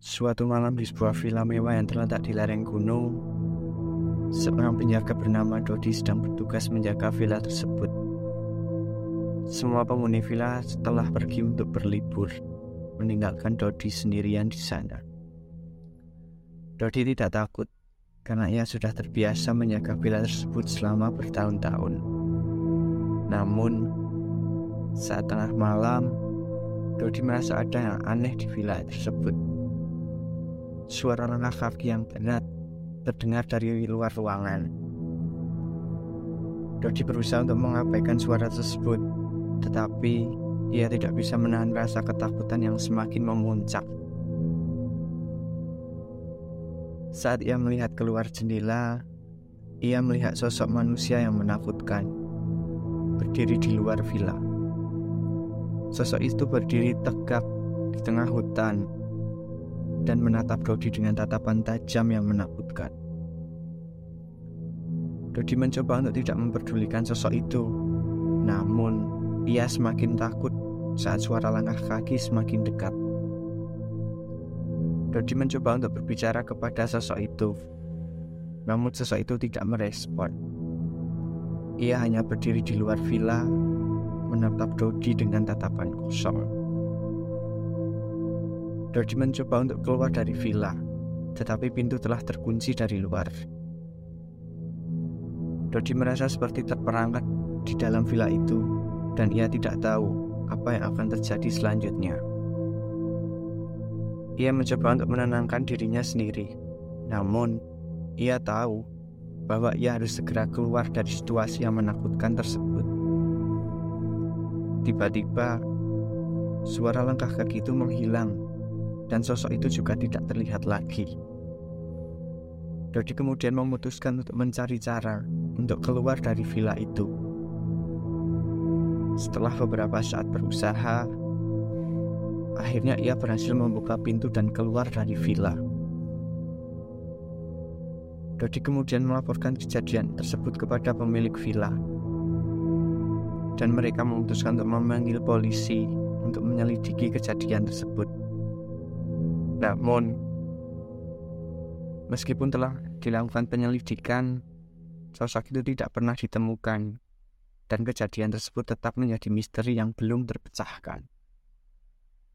Suatu malam di sebuah villa mewah yang terletak di lereng gunung, seorang penjaga bernama Dodi sedang bertugas menjaga villa tersebut. Semua penghuni villa setelah pergi untuk berlibur, meninggalkan Dodi sendirian di sana. Dodi tidak takut karena ia sudah terbiasa menjaga villa tersebut selama bertahun-tahun. Namun, saat tengah malam, Dodi merasa ada yang aneh di villa tersebut suara langkah kaki yang berat terdengar dari luar ruangan. Dodi berusaha untuk mengabaikan suara tersebut, tetapi ia tidak bisa menahan rasa ketakutan yang semakin memuncak. Saat ia melihat keluar jendela, ia melihat sosok manusia yang menakutkan berdiri di luar villa. Sosok itu berdiri tegak di tengah hutan dan menatap Dodi dengan tatapan tajam yang menakutkan. Dodi mencoba untuk tidak memperdulikan sosok itu, namun ia semakin takut saat suara langkah kaki semakin dekat. Dodi mencoba untuk berbicara kepada sosok itu, namun sosok itu tidak merespon. Ia hanya berdiri di luar villa, menatap Dodi dengan tatapan kosong. Dodi mencoba untuk keluar dari villa, tetapi pintu telah terkunci dari luar. Dodi merasa seperti terperangkap di dalam villa itu, dan ia tidak tahu apa yang akan terjadi selanjutnya. Ia mencoba untuk menenangkan dirinya sendiri, namun ia tahu bahwa ia harus segera keluar dari situasi yang menakutkan tersebut. Tiba-tiba, suara langkah kaki itu menghilang dan sosok itu juga tidak terlihat lagi. Dodi kemudian memutuskan untuk mencari cara untuk keluar dari villa itu. Setelah beberapa saat berusaha, akhirnya ia berhasil membuka pintu dan keluar dari villa. Dodi kemudian melaporkan kejadian tersebut kepada pemilik villa. Dan mereka memutuskan untuk memanggil polisi untuk menyelidiki kejadian tersebut. Namun, meskipun telah dilakukan penyelidikan, sosok itu tidak pernah ditemukan, dan kejadian tersebut tetap menjadi misteri yang belum terpecahkan.